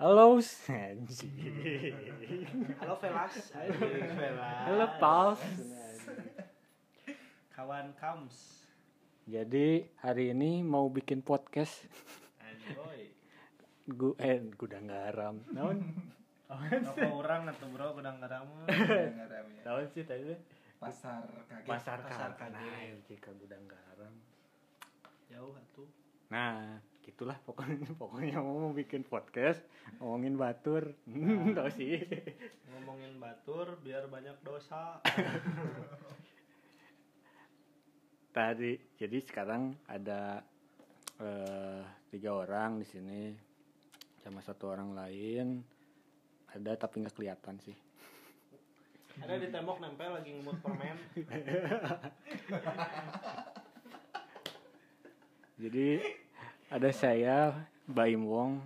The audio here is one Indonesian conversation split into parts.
Halo, anjing. Halo Velas. Halo, Pals. Kawan Kams. Jadi hari ini mau bikin podcast. Anjoy. Gu eh gudang garam. Naon? Apa orang atau bro kudang karamu? Naon sih tadi? pasar kaget Pasar Pasar kaget. kaget. Nah, gudang garam. Jauh atuh. Nah, gitulah pokoknya pokoknya mau bikin podcast ngomongin batur. Tahu sih. Ngomongin batur biar banyak dosa. Tadi jadi sekarang ada eh, tiga orang di sini sama satu orang lain ada tapi nggak kelihatan sih Ada di tembok nempel lagi ngemut permen. jadi ada saya Baim Wong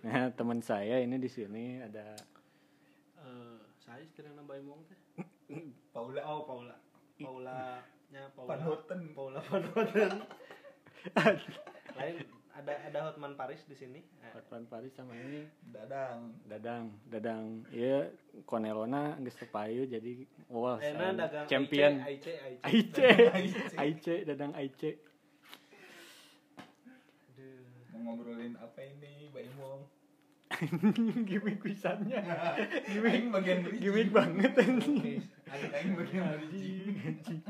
nah teman saya ini di sini ada Eh, saya istilahnya nambah emong teh. Paula Oh, Paula. Paula nya Paula. Panhoten. Paula Panhoten. Lain ada ada Hotman Paris di sini. Eh, Hotman Paris sama ini dadang Dadang Dadang iya Konelona geus payu jadi wah Enak saya dagang champion Aice, Aice, Aice. Aice Aice. Aice Dadang Aice. Mau ngobrolin apa ini Mbak Imong gimmick pisannya Aing bagian bridging. gimmick banget anjing Oke. Aing bagian bridging.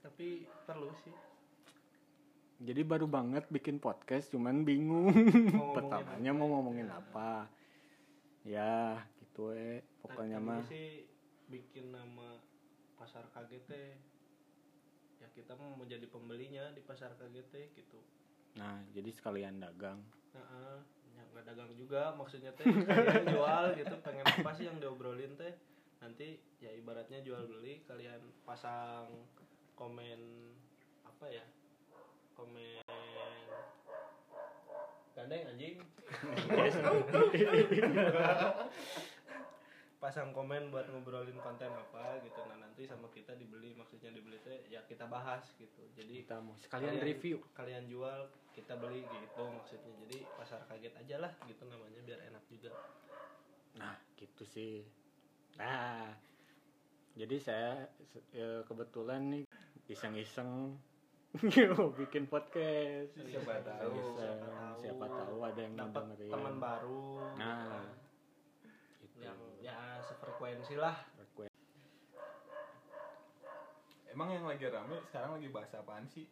Tapi perlu sih. Jadi baru banget bikin podcast, cuman bingung. ngomongin Pertamanya apa? mau ngomongin apa? Ya, gitu eh. Pokoknya mah sih bikin nama pasar KGT ya kita mau menjadi pembelinya di pasar KGT gitu nah, jadi sekalian dagang. nah nggak dagang juga maksudnya teh kalian jual gitu pengen apa sih yang diobrolin teh nanti ya ibaratnya jual beli kalian pasang komen apa ya komen gandeng anjing pasang komen buat ngobrolin konten apa gitu nah nanti sama kita dibeli maksudnya dibeli teh ya kita bahas gitu jadi Kita mau sekalian Kalian- review. kalian jual kita beli gitu maksudnya jadi pasar kaget aja lah gitu namanya biar enak juga Nah, gitu sih. Nah, jadi saya ya, kebetulan nih iseng-iseng bikin podcast. Siapa tahu. Iseng, siapa tahu ada yang dapat dengerin. teman baru Nah, gitu. yang ya sefrekuensi lah. Frekuensi. Emang yang lagi rame sekarang lagi bahas apaan sih?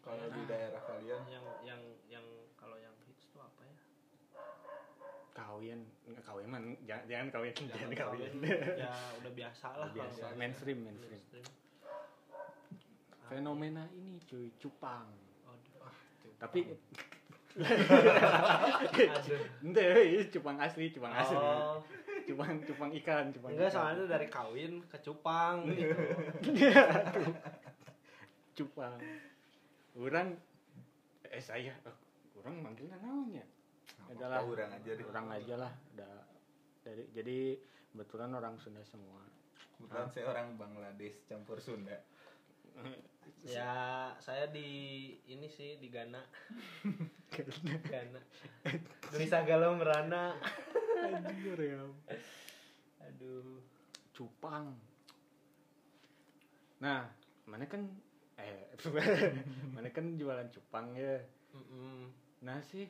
Kalau di daerah kalian. yang yang yang kalau yang hits tuh apa ya? Kawin. Nggak kawin man jangan, jangan kawin jangan kawin. ya udah biasa lah Udah biasa. kalau Mainstream, mainstream. fenomena ini cuy cupang Aduh, ah, tapi ente ini cupang asli cupang asli Oh, cupang cupang ikan cupang enggak ikan. soalnya dari kawin ke cupang gitu. cupang orang eh saya eh, orang manggilnya namanya adalah orang aja deh. orang aja lah udah dari jadi kebetulan orang Sunda semua Kebetulan saya orang Bangladesh campur Sunda. Ya saya di ini sih di Ghana. Ghana. Indonesia galau merana. Anjir ya aduh. Cupang. Nah mana kan eh mana kan jualan cupang ya? Mm-mm. nah sih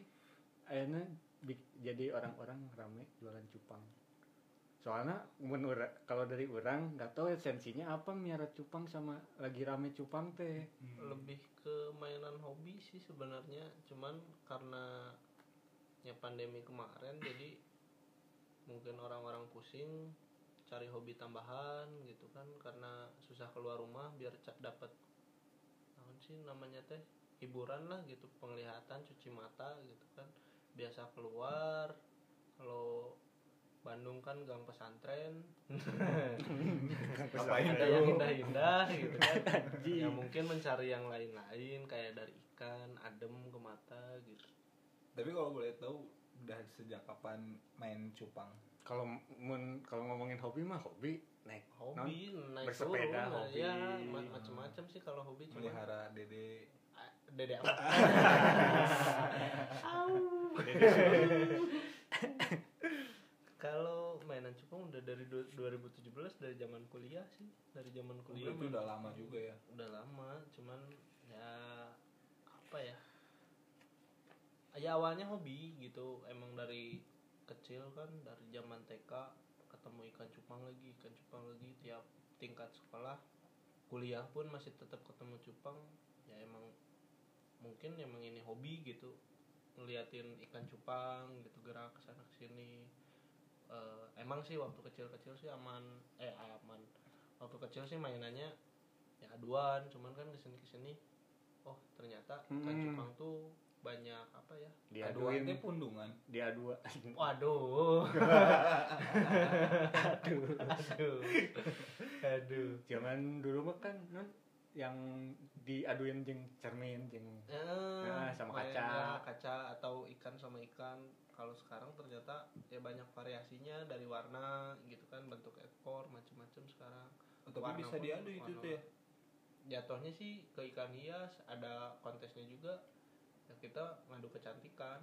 akhirnya jadi orang-orang rame jualan cupang soalnya mun ura- kalau dari orang nggak tahu esensinya apa miara cupang sama lagi rame cupang teh. Lebih ke mainan hobi sih sebenarnya. Cuman karena ya pandemi kemarin jadi mungkin orang-orang pusing cari hobi tambahan gitu kan. Karena susah keluar rumah biar ca- dapat naon sih namanya teh hiburan lah gitu penglihatan cuci mata gitu kan. Biasa keluar kalau Bandung kan gang pesantren. Ngapain ada yang tuh? indah-indah gitu kan. Ya mungkin mencari yang lain-lain kayak dari ikan adem ke mata gitu. Tapi kalau boleh tahu udah sejak kapan main cupang? kalau kalau ngomongin hobi mah hobi naik hobi naik bersepeda, turun, nah, hobi. ya ma- macem-macem sih kalau hobi cuma Melihara dede. Dede apa kalau mainan cupang udah dari du- 2017 dari zaman kuliah sih. Dari zaman kuliah itu udah lama juga ya? Udah lama cuman ya apa ya? Ya awalnya hobi gitu. Emang dari kecil kan dari zaman TK ketemu ikan cupang lagi ikan cupang lagi. Tiap tingkat sekolah kuliah pun masih tetap ketemu cupang. Ya emang mungkin emang ini hobi gitu. Ngeliatin ikan cupang gitu gerak ke sana ke sini Eh, emang sih waktu kecil-kecil sih aman eh aman. Waktu kecil sih mainannya ya aduan cuman kan ke sini ke sini oh ternyata Hmm. cupang tuh banyak apa ya aduan diaduin pundungan. Diadu waduh. Aduh. Aduh. Aduh. Zaman dulu mah kan yang diaduin jeng cermin jeng Eh, Nah, sama kaca. ya, kaca atau ikan sama ikan. Kalau sekarang ternyata ya banyak variasinya dari warna gitu kan bentuk ekor macam-macam sekarang. Tapi Warna bisa diadu itu warna- tuh ya? jatuhnya sih ke ikan hias ada kontesnya juga. Ya kita ngadu kecantikan.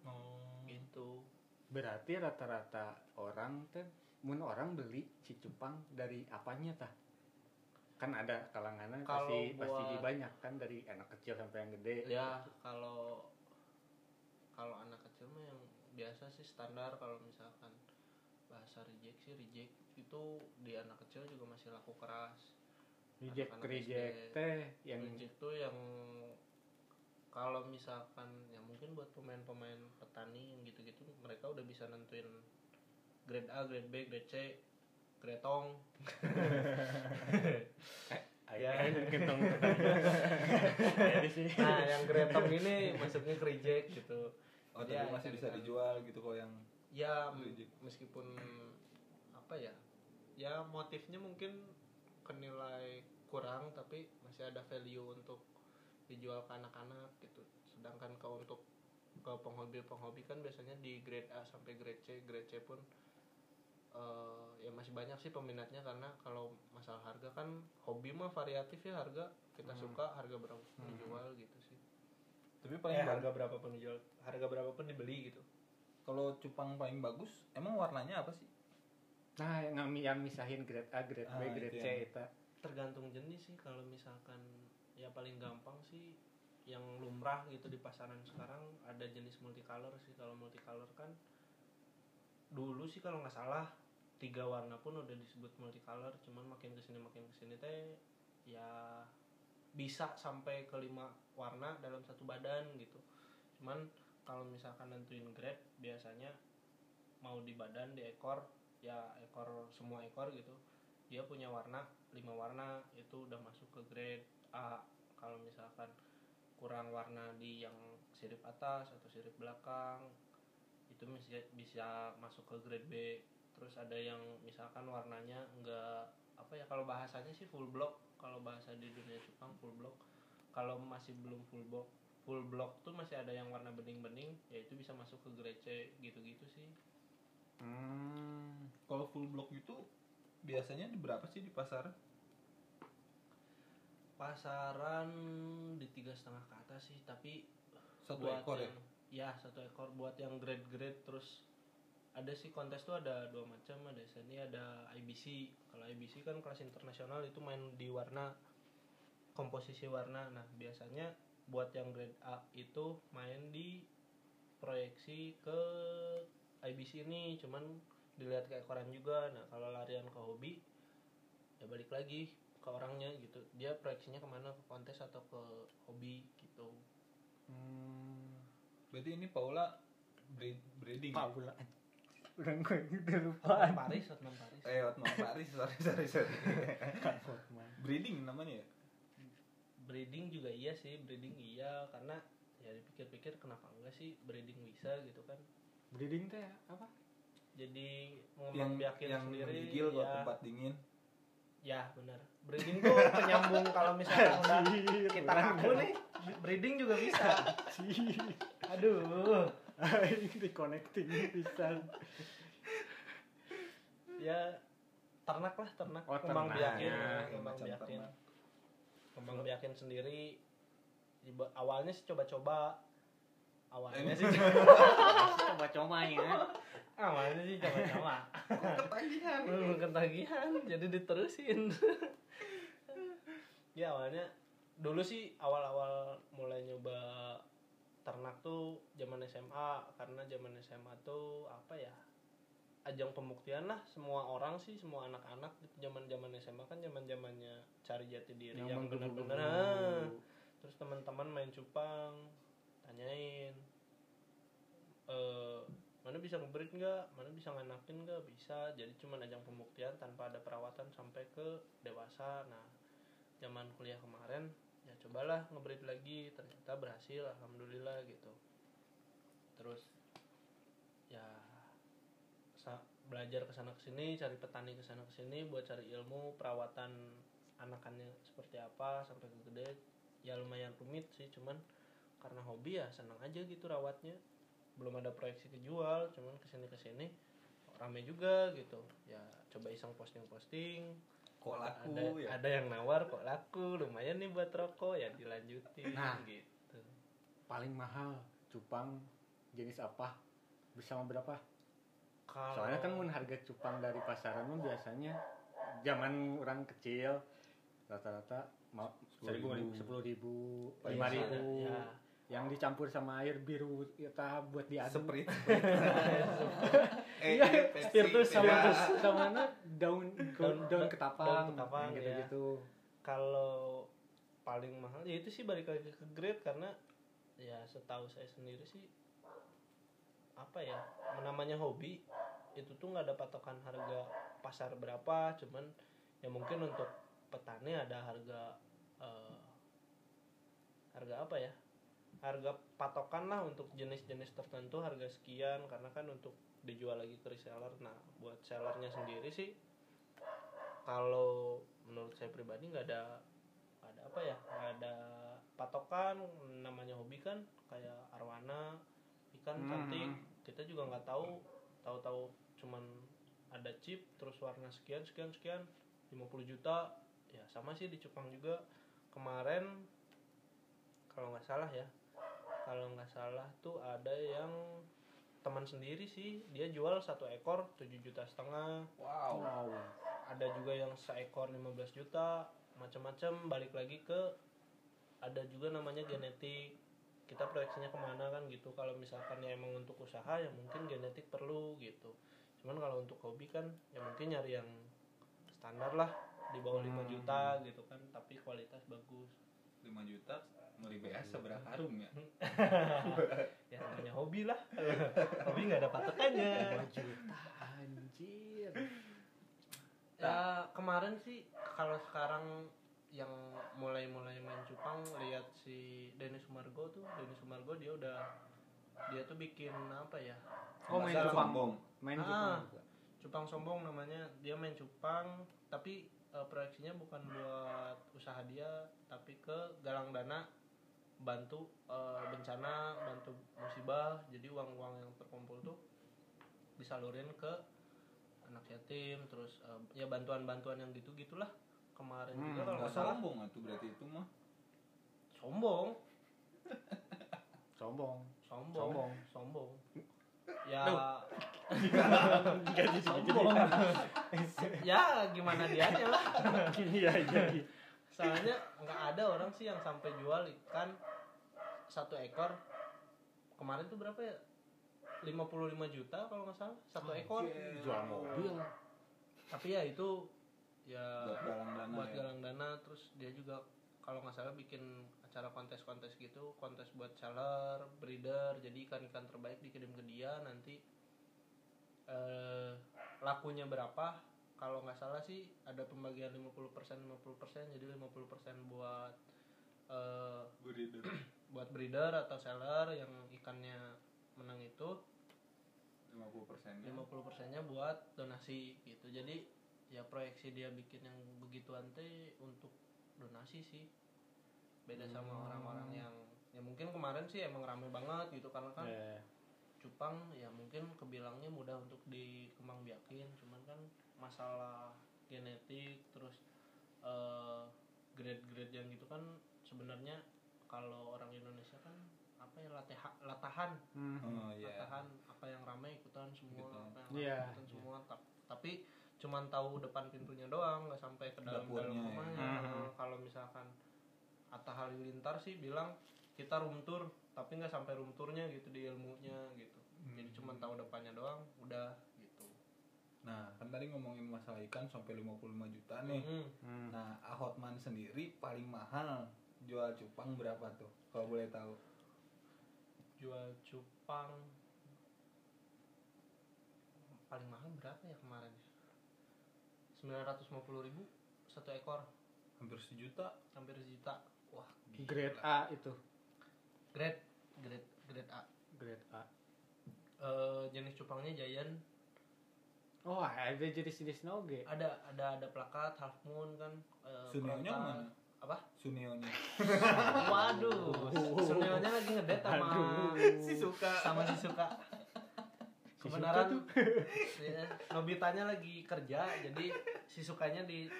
Oh. gitu. Berarti rata-rata orang teh mun orang beli si cupang dari apanya tah kan ada kalangannya pasti pasti buat- banyak kan dari anak kecil sampai yang gede. Ya kalau kalau anak kecil mah yang biasa sih standar kalau misalkan bahasa reject sih reject. Itu di anak kecil juga masih laku keras. Reject anak-anak reject. SD. teh yang reject tuh yang kalau misalkan ya mungkin buat pemain-pemain petani yang gitu-gitu mereka udah bisa nentuin grade A, grade B, grade C, grade tong. Ya. sini Nah, yang grade tong ini masuknya ke reject gitu. oh tapi Ya, masih ikan- bisa dijual gitu kok yang Ya Reject. meskipun apa ya? Ya motifnya mungkin kenilai kurang tapi masih ada value untuk dijual ke anak-anak gitu. Sedangkan kalau untuk ke penghobi-penghobi kan biasanya di grade A sampai grade C, grade C pun eh, ya masih banyak sih peminatnya karena kalau masalah harga kan hobi mah variatif ya harga kita Hmm. suka harga berapa pun Hmm. dijual gitu sih. tapi Eh, paling bagus harga berapa pun dijual, harga berapa pun dibeli gitu. kalau cupang paling bagus emang warnanya apa sih nah yang yang misahin grade A grade B Ah, grade itu C yang- itu tergantung jenis sih kalau misalkan ya paling gampang sih yang lumrah gitu di pasaran sekarang ada jenis multicolor sih kalau multicolor kan dulu sih kalau nggak salah tiga warna pun udah disebut multicolor cuman makin ke sini makin ke sini teh ya bisa sampai ke lima warna dalam satu badan gitu. Cuman kalau misalkan nentuin grade biasanya mau di badan di ekor ya ekor semua ekor gitu dia punya warna lima warna itu udah masuk ke grade A. Kalau misalkan kurang warna di yang sirip atas atau sirip belakang itu bisa bisa masuk ke grade B terus ada yang misalkan warnanya enggak apa ya kalau bahasanya sih full block. Kalau bahasa di dunia Jepang full block. Kalau masih belum full block full block tuh masih ada yang warna bening-bening ya itu bisa masuk ke grade C gitu-gitu sih. Hmm. kalau full block itu biasanya di berapa sih di pasar pasaran di tiga setengah ke atas sih tapi satu buat ekor ya yang, ya? satu ekor. Buat yang grade grade terus ada sih kontes tuh ada dua macam. Ada SNI ada IBC kalau IBC kan kelas internasional itu main di warna komposisi warna. Nah biasanya buat yang grade A itu main di proyeksi ke IBC ini. Cuman dilihat ke ekoran juga. Nah kalau larian ke hobi ya balik lagi ke orangnya gitu. Dia proyeksinya ke mana? Ke kontes atau ke hobi gitu. Hmm. berarti ini Paula breed, breeding ya? Paula udah gue udah lupa Hotman Paris Hotman Paris. Eh Hotman Paris sorry sorry sorry. Hotman. breeding namanya ya? Breeding juga iya sih breeding iya. Karena ya dipikir-pikir kenapa enggak sih breeding bisa gitu kan. Breeding teh apa? Jadi yang yang sendiri menggigil kalau ya, tempat dingin. Ya benar. Breeding tuh penyambung kalau misalnya udah kita kaku nih breeding juga bisa. Aduh di connecting bisa. Ya ternak lah ternak, Oh, ternak. kembang biakin Ya, kembang macam biakin. Ternak. kembang biakin sendiri. Awalnya sih coba-coba. Awalnya sih coba-coba. Ya. Awalnya sih coba-coba. Ketagihan. belum ketagihan? Jadi diterusin. Ya awalnya dulu sih awal-awal mulai nyoba ternak tuh zaman SMA karena zaman SMA tuh apa ya ajang pembuktian lah semua orang sih semua anak-anak zaman zaman SMA kan zaman zamannya cari jati diri yang, benar-benar ah. terus teman-teman main cupang tanyain eh mana bisa ngebreed nggak? Mana bisa nganakin nggak? Bisa. Jadi cuma ajang pembuktian tanpa ada perawatan sampai ke dewasa. Nah zaman kuliah kemarin ya cobalah ngebreed lagi ternyata berhasil alhamdulillah gitu. Terus ya belajar ke sana ke sini cari petani ke sana ke sini buat cari ilmu perawatan anakannya seperti apa sampai ke gede. Ya lumayan rumit sih cuman karena hobi ya senang aja gitu rawatnya. Belum ada proyeksi kejual cuman ke sini ke sini rame juga gitu. Ya coba iseng posting posting Kok laku ada ya? ada yang nawar kok laku lumayan nih buat rokok ya dilanjutin Nah. gitu paling mahal cupang jenis apa bersama berapa kalau soalnya kan mun harga cupang dari pasaran mah biasanya zaman orang kecil rata-rata mau seribu sepuluh ribu lima Iya, ribu ya. Yang dicampur sama air biru kita buat diaduk Seprit. eh, Iya, eh, spiritus sama terus sama na, daun daun, Daun- ketapang, daun ketapang, gitu ya. gitu kalau paling mahal ya itu sih balik lagi ke grade karena ya setahu saya sendiri sih apa ya namanya hobi itu tuh nggak ada patokan harga pasar berapa cuman ya mungkin untuk petani ada harga eh, harga apa ya harga patokan lah untuk jenis-jenis tertentu harga sekian karena kan untuk dijual lagi ke reseller. Nah buat sellernya sendiri sih kalau menurut saya pribadi nggak ada ada apa ya nggak ada patokan namanya hobi kan kayak arwana ikan Hmm. cantik. Kita juga nggak tahu tahu-tahu cuman ada chip terus warna sekian sekian sekian 50 juta. Ya sama sih di Jepang juga. Kemarin kalau nggak salah ya kalau nggak salah tuh ada yang teman sendiri sih. Dia jual satu ekor 7 juta setengah. Wow. wow. Ada juga yang seekor 15 juta. Macam-macam. Balik lagi ke ada juga namanya genetik. Kita proyeksinya ke mana kan gitu. Kalau misalkan ya emang untuk usaha ya mungkin genetik perlu gitu. Cuman kalau untuk hobi kan ya mungkin nyari yang standar lah. Di bawah 5 Hmm. juta gitu kan. Tapi kualitas bagus 5 juta beli BS seberapa karung ya? ya namanya hobi lah hobi nggak ada patokannya 5 juta anjir ya kemarin sih kalau sekarang yang mulai-mulai main cupang lihat si Denny Sumargo tuh Denny Sumargo dia udah dia tuh bikin apa ya Oh, main cupang. sombong. main Ah. cupang juga. cupang sombong namanya dia main cupang tapi eh, proyeksinya bukan buat usaha dia tapi ke galang dana bantu eh, bencana bantu musibah. Jadi uang-uang yang terkumpul tuh disalurin ke anak yatim terus eh, ya bantuan-bantuan yang gitu gitulah kemarin Hmm, juga kalau Nggak nggak salah. sombong atuh berarti itu mah. sombong. Sombong. Sombong. Sombong. sombong. Ya ya gimana dia lah. Iya jadi soalnya nggak ada orang sih yang sampai jual ikan satu ekor. Kemarin tuh berapa ya? 55 juta kalau nggak salah satu ekor. Anjir. jual mobil. Tapi ya itu ya Buat galang dana buat ya. galang dana. Terus dia juga kalau nggak salah bikin acara kontes-kontes gitu kontes buat seller breeder. Jadi ikan-ikan terbaik dikirim ke dia nanti eh, lakunya berapa kalau nggak salah sih ada pembagian 50% 50% jadi 50% buat eh, Breeder. buat breeder atau seller yang ikannya menang itu 50 persennya. 50 nya buat donasi gitu jadi ya proyeksi dia bikin yang begituan teh untuk donasi sih beda sama Hmm. orang-orang yang ya mungkin kemarin sih emang rame banget gitu karena kan Eh, cupang ya mungkin kebilangnya mudah untuk dikembangbiakin cuman kan masalah genetik terus eh, grade-grade yang gitu kan sebenarnya kalau orang Indonesia kan apa ya latihan latahan Hmm. oh iya latahan apa yang ramai ikutan semua Ikutan. apa yang Iya. ramai ikutan semua Ta- tapi cuman tahu depan pintunya doang nggak sampai ke dalam dalam ya. rumahnya Hmm. kalau misalkan Atta Halilintar sih bilang kita room tour tapi nggak sampai room tournya gitu di ilmunya gitu. Jadi cuman tahu depannya doang udah gitu. Nah kan tadi ngomongin masalah ikan sampai 55 juta nih. Mm. Hmm. nah Ahotman sendiri paling mahal jual cupang berapa tuh kalau boleh tahu? Jual cupang paling mahal berapa ya kemarin? sembilan ratus ribu satu ekor. Hampir sejuta. Hampir sejuta. Wah Grade A itu. Grade grade grade A. Grade A. Eh, jenis cupangnya giant. Oh, ada jenis-jenis noge. ada ada ada plakat half moon kan eh, Sunionya mana? apa? Sunionya. Waduh Sunionya lagi ngedate sama si suka. sama si suka. Si kebenaran. Suka tuh. ya, Nobitanya lagi kerja jadi si sukanya di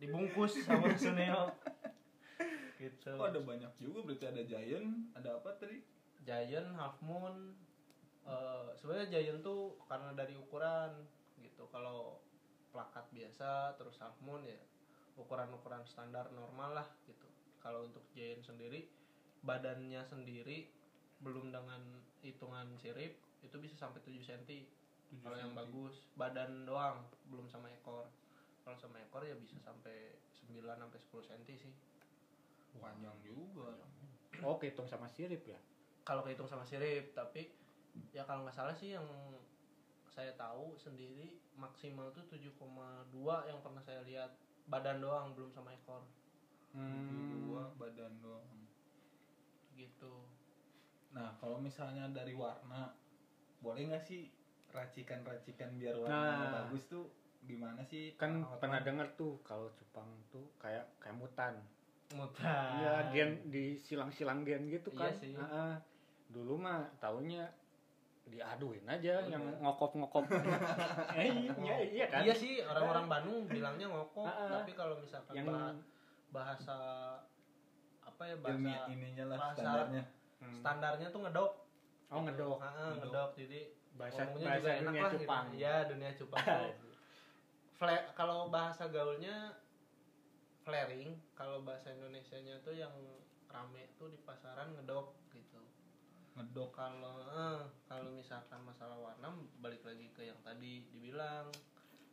dibungkus sama Suneo gitu. Oh ada banyak juga berarti ada Giant ada apa tadi? Giant Half Moon eh, sebenarnya Giant tuh karena dari ukuran gitu. Kalau plakat biasa terus Half Moon ya ukuran-ukuran standar normal lah gitu. Kalau untuk Giant sendiri badannya sendiri belum dengan hitungan sirip itu bisa sampai 7 cm kalau yang bagus badan doang belum sama ekor. Kalau sama ekor ya bisa sampai 9 sampai 10 cm sih panjang juga Oh, kehitung sama sirip ya. kalau kehitung sama sirip tapi ya kalau nggak salah sih yang saya tahu sendiri maksimal tuh 7,2 yang pernah saya lihat badan doang belum sama ekor Hmm. dua badan doang gitu nah kalau misalnya dari warna boleh nggak sih racikan-racikan biar warnanya Nah. bagus tuh gimana sih Kan pernah dengar tuh kalau cupang tuh kayak kayak mutan. Mutan Iya, gen di silang-silang gen gitu Iya kan. sih. Heeh. Dulu mah taunya diaduin aja Iya. yang ngokop-ngokop. eh, iya, iya kan? iya sih orang-orang Bandung bilangnya ngokok Ah, ah. tapi kalau misalkan yang bah- bahasa apa ya bahasa ilmiah ininya lah bahasa- standarnya Hmm. standarnya tuh ngedok Oh, ngedok. Ah, Ngedok. ngedok jadi bahasa bahasa juga enak dunia lah cupang. gitu. Iya, dunia cupang. kalau bahasa gaulnya flaring, kalau bahasa Indonesianya tuh yang rame tuh di pasaran ngedok gitu. ngedok Kalau eh, kalau misalkan masalah warna balik lagi ke yang tadi dibilang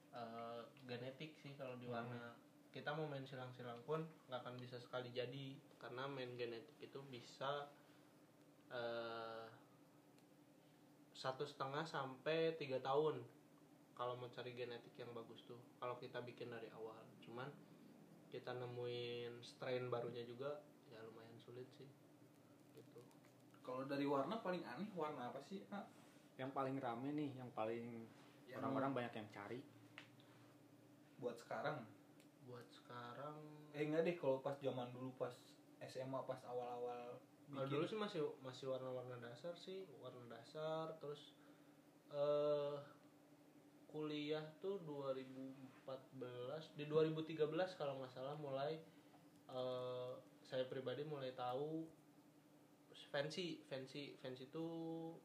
eh, genetik sih kalau di warna. Kita mau main silang-silang pun nggak akan bisa sekali jadi karena main genetik itu bisa eh, satu setengah sampai tiga tahun kalau mau cari genetik yang bagus tuh kalau kita bikin dari awal cuman kita nemuin strain barunya juga ya lumayan sulit sih gitu kalau dari warna paling aneh warna apa sih ah? Yang paling rame nih, yang paling Yang- orang-orang banyak yang cari. buat sekarang buat sekarang eh enggak deh kalau pas zaman dulu pas SMA pas awal-awal kalau bikin dulu sih masih masih warna-warna dasar sih warna dasar terus eh kuliah tuh 2014 di 2013 kalau nggak salah mulai eh saya pribadi mulai tahu fancy fancy fancy tuh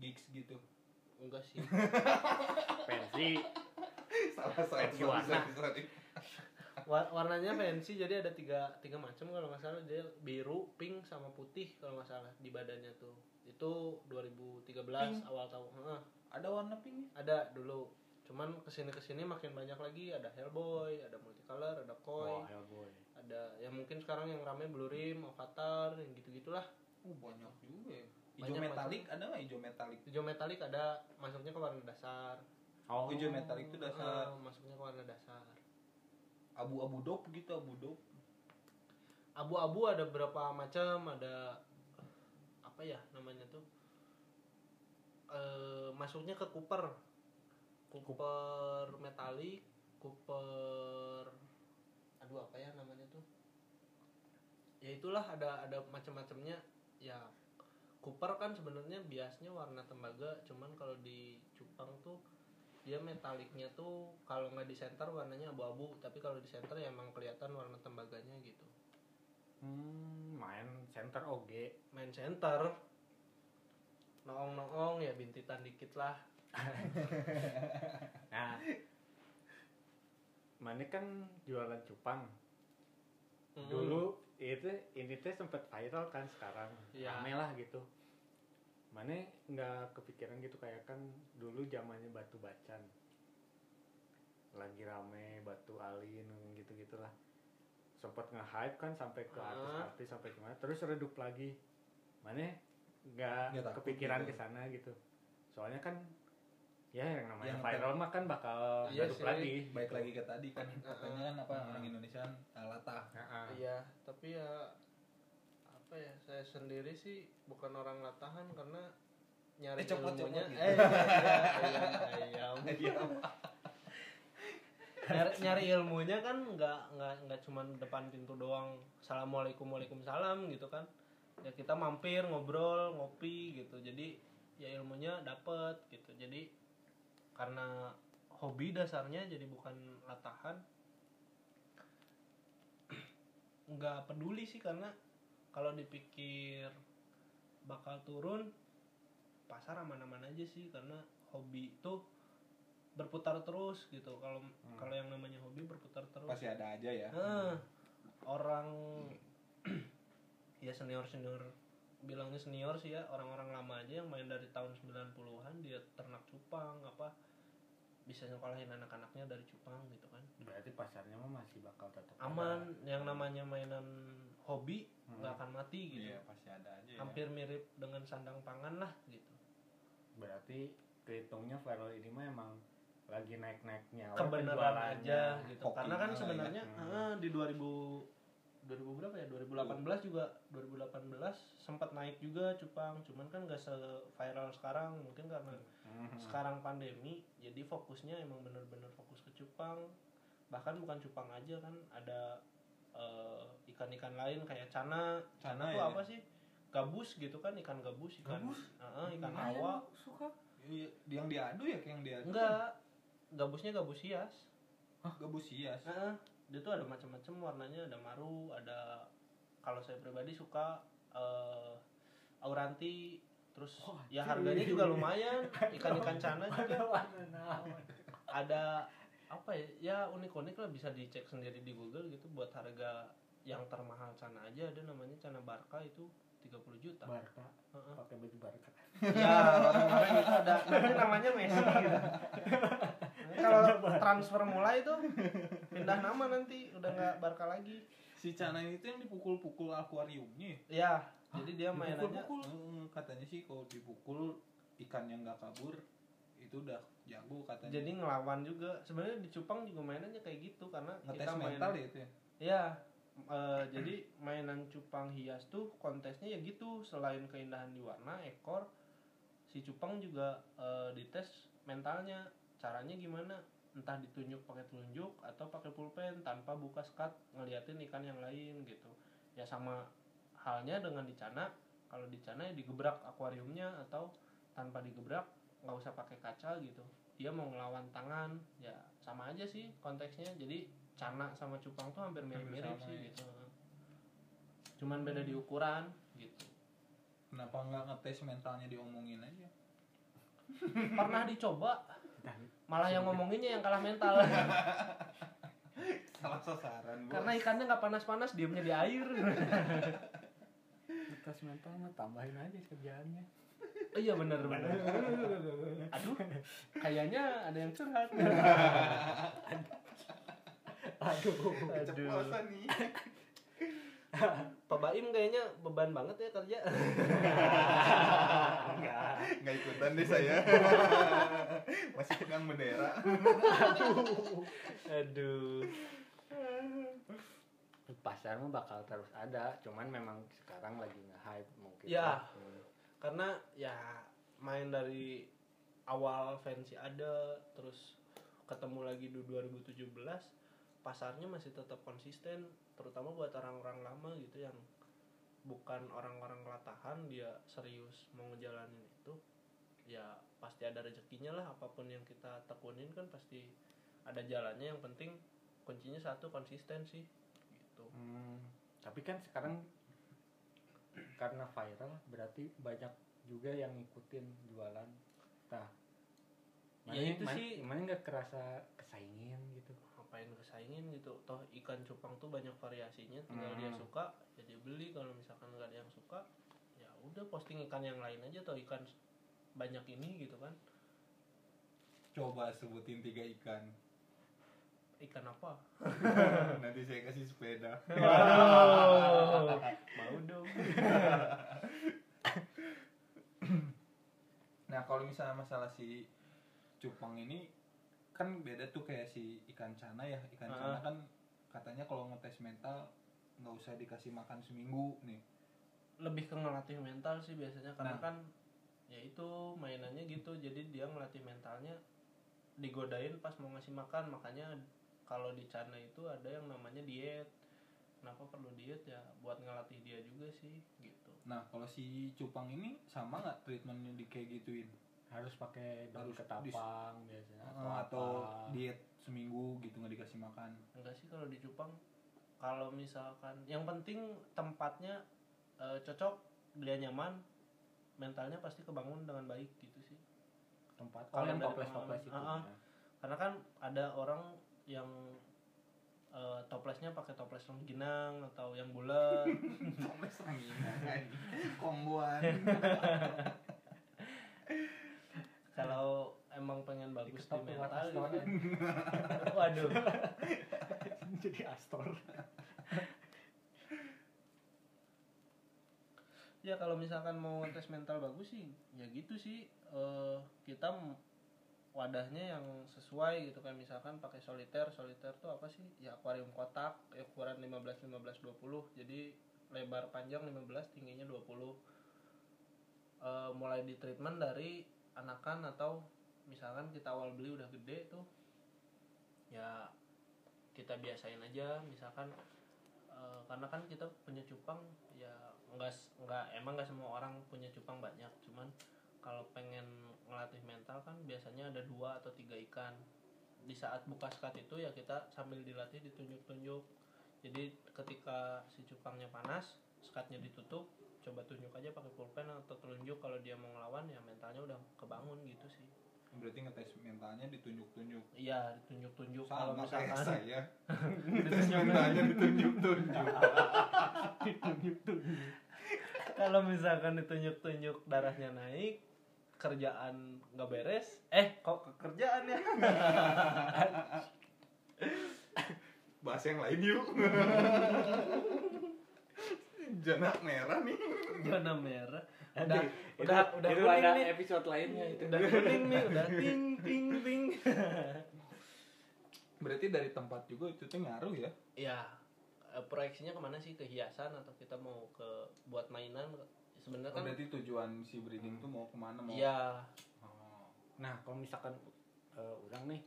gigs gitu enggak sih Pensi. salah Fancy warna. Wa- warnanya fancy jadi ada tiga tiga macam kalau nggak salah dia biru pink sama putih kalau nggak salah di badannya tuh itu 2013 Pink? awal tahun Heeh. Ada warna pink ada dulu. Cuman ke sini ke sini makin banyak lagi. Ada Hellboy ada multicolor ada Koi. Wah, Hellboy. ada ya mungkin sekarang yang rame Blue Rim Avatar yang gitu gitulah oh banyak juga ya. Hijau metalik ada nggak? Hijau metalik. Hijau metalik ada. Masuknya ke warna dasar. Oh, hijau metalik itu dasar. Eh, masuknya ke warna dasar. Abu-abu dop gitu abu dop. Abu-abu ada berapa macam ada apa ya namanya tuh eh masuknya ke Cooper. Cooper metalik Cooper aduh apa ya namanya tuh? Ya itulah ada ada macam-macamnya. Ya Cooper kan sebenarnya biasanya warna tembaga cuman kalau di cupang tuh dia metaliknya tuh kalau nggak di center warnanya abu-abu tapi kalau di center ya emang kelihatan warna tembaganya gitu. Hmm, main center oge main center noong noong ya bintitan dikit lah. Nah. Mana kan jualan cupang Hmm. dulu itu ini teh sempet viral kan sekarang. Iya. rame lah gitu. Mana nggak kepikiran gitu kayak kan dulu zamannya batu bacan. Lagi rame batu alin gitu gitulah sempet nge-hype kan sampai ke artis-artis sampai ke mana terus redup lagi. Mana nggak kepikiran gitu. ke sana gitu. Soalnya kan ya yang namanya Yang viral mah kan bakal Iya sih. lagi. Baik lagi ke tadi kan katanya kan apa orang Indonesia kan ah, latah. Heeh. iya tapi ya apa ya saya sendiri sih bukan orang latahan karena nyari Eh, ilmunya copot gitu. eh iya, ayam ayam nyari, nyari ilmunya kan nggak nggak nggak cuman depan pintu doang. Assalamualaikum waalaikumsalam gitu kan ya kita mampir ngobrol ngopi gitu. Jadi ya ilmunya dapet gitu. Jadi karena hobi dasarnya jadi bukan latahan nggak peduli sih. Karena kalau dipikir bakal turun pasar aman-aman aja sih. Karena hobi itu berputar terus gitu. Kalau kalau yang namanya hobi berputar terus. Pasti ada aja ya. Nah, orang ya senior senior bilangnya senior sih ya orang-orang lama aja yang main dari tahun 90-an dia ternak cupang apa bisa nyekolahin anak-anaknya dari cupang gitu kan berarti pasarnya mah masih bakal tetap aman yang namanya mainan hobi nggak akan mati gitu iya pasti ada aja ya. hampir mirip dengan sandang pangan lah gitu berarti kehitungnya viral ini mah emang lagi naik naiknya kebenaran aja gitu karena kan ya. sebenarnya Hmm. ah, di 2000 2000 berapa ya? 2018 juga. 2018 sempat naik juga cupang cuman kan gak se viral sekarang. Mungkin karena Mhm. sekarang pandemi jadi fokusnya emang bener-bener fokus ke cupang bahkan bukan cupang aja kan ada eh, ikan-ikan lain kayak cana cana, Cana tuh ya? apa sih? Gabus gitu kan ikan gabus ikan Gabus? Heeh, ikan Lumayan hawa suka. Iya, yang diadu ya kayak yang diadu enggak gabusnya gabus hias. Hah, gabus hias? Heeh, dia tuh ada macam-macam warnanya, ada maru, ada kalau saya pribadi suka eh, auranti, terus Oh, ya harganya juga lumayan, ikan-ikan cana juga. ada apa ya, ya unik-unik lah bisa dicek sendiri di Google gitu buat harga yang termahal cana aja ada namanya cana barca itu 30 juta. Barca? Heeh. pakai baju Barca. Ya itu ada namanya Messi gitu. Kalau transfer mulai itu pindah nama nanti udah nggak Barca lagi. si Cana itu yang dipukul-pukul akuariumnya ya? Ya, jadi dia mainannya Dipukul-pukul. Heeh, katanya sih kalau dipukul ikan yang nggak kabur itu udah jago katanya jadi ngelawan juga. Sebenarnya di Cupang juga mainannya kayak gitu karena ngetes kita main mental ya itu ya Ya, eh, jadi mainan cupang hias tuh kontesnya ya gitu. Selain keindahan di warna, ekor, si cupang juga eh, dites mentalnya. Caranya gimana? Entah ditunjuk pakai telunjuk atau pakai pulpen tanpa buka skat ngeliatin ikan yang lain gitu. Ya sama halnya dengan di cana. Kalau di cana ya digebrak akuariumnya atau tanpa digebrak nggak usah pakai kaca gitu. Dia mau ngelawan tangan, ya sama aja sih konteksnya. Jadi cana sama cupang tuh hampir mirip-mirip sih ya. gitu. Cuman beda di ukuran gitu. kenapa nggak ngetes mentalnya diomongin aja Pernah dicoba, malah yang ngomonginnya yang kalah mental. salah sasaran bos. Karena ikannya nggak panas-panas, diemnya di air. tes mental mah tambahin aja kerjaannya Oh iya bener bener. Aduh, kayaknya ada yang curhat. aduh Aduh. keceplosan nih Pak Baim kayaknya beban banget ya kerja. enggak nggak ikutan deh saya masih pegang bendera Aduh. pasar mah bakal terus ada cuman memang sekarang lagi nge-hype mungkin Ya. Hmm. Karena ya main dari awal fancy ada, terus ketemu lagi di 2017, pasarnya masih tetap konsisten, terutama buat orang-orang lama gitu yang bukan orang-orang latahan dia serius mau ngejalanin itu ya pasti ada rezekinya lah apa pun yang kita tekunin kan pasti ada jalannya. Yang penting kuncinya satu konsisten sih gitu. Hmm, tapi kan sekarang karena viral berarti banyak juga yang ngikutin jualan. Nah Ya mana- itu mana- sih. mana nggak kerasa kesaingin gitu ngapain kesaingin gitu. Toh ikan cupang tuh banyak variasinya tinggal dia Hmm. suka ya dia beli. Kalau misalkan nggak ada yang suka ya udah posting ikan yang lain aja atau ikan banyak ini gitu kan. Coba sebutin tiga ikan. Ikan apa? Nanti saya kasih sepeda. Mau dong. Nah kalau misalnya masalah si cupang ini kan beda tuh kayak si ikan cana ya. Ikan Ah. cana kan katanya kalau ngetes mental nggak usah dikasih makan seminggu nih. Lebih ke ngelatih mental sih biasanya karena Nah. kan ya itu mainannya gitu. Jadi dia ngelatih mentalnya digodain pas mau ngasih makan. Makanya kalau di Cana itu ada yang namanya diet. Kenapa perlu diet? Ya buat ngelatih dia juga sih gitu. Nah kalau si cupang ini sama nggak treatmentnya di kayak gituin harus pakai daun Harus ketapang biasanya Ah, atau apa. diet seminggu gitu nggak dikasih makan enggak sih kalau di Jepang kalau misalkan yang penting tempatnya eh, cocok dia nyaman mentalnya pasti kebangun dengan baik gitu sih tempat Kalau oh yang toples toples itu. Ah, ya. karena kan ada orang yang eh, toplesnya pakai toples rengginang atau yang bulat toples ranginang komboan kalau emang pengen bagus di Diketok keluar mental gitu. astornya. waduh. Jadi astor. Ya kalau misalkan mau tes mental bagus sih ya gitu sih. Eh, kita wadahnya yang sesuai gitu kan. Misalkan pakai soliter soliter tuh apa sih? Ya akuarium kotak ya ukuran 15 15 20 jadi lebar panjang 15 tingginya 20 Eh, mulai di treatment dari anakan atau misalkan kita awal beli udah gede tuh ya kita biasain aja. Misalkan eh, karena kan kita punya cupang ya enggak enggak emang enggak semua orang punya cupang banyak. Cuman kalau pengen ngelatih mental kan biasanya ada dua atau tiga ikan. Di saat buka skat itu ya kita sambil dilatih ditunjuk-tunjuk. Jadi ketika si cupangnya panas skatnya ditutup coba tunjuk aja pakai pulpen atau telunjuk kalau dia mau ngelawan ya mentalnya udah kebangun gitu sih. Berarti ngetes mentalnya ditunjuk-tunjuk. Iya ditunjuk-tunjuk kalau misalkan. saya. Tes mentalnya ditunjuk-tunjuk. Ditunjuk-tunjuk. Kalau misalkan ditunjuk-tunjuk darahnya naik kerjaan nggak beres eh kok kerjaan ya? Bahas yang lain yuk jana merah nih. Zona merah. Udah Nanti, udah itu- udah itu kuning ada nih. episode lainnya itu. Udah kuning nih udah ting ting ting. Berarti dari tempat juga itu tuh ngaruh ya? Ya eh, proyeksinya ke mana sih? Ke hiasan atau kita mau ke buat mainan? Sebenarnya kan berarti tujuan si breeding tuh mau ke mana mau? Iya. Oh. nah kalau misalkan eh, orang nih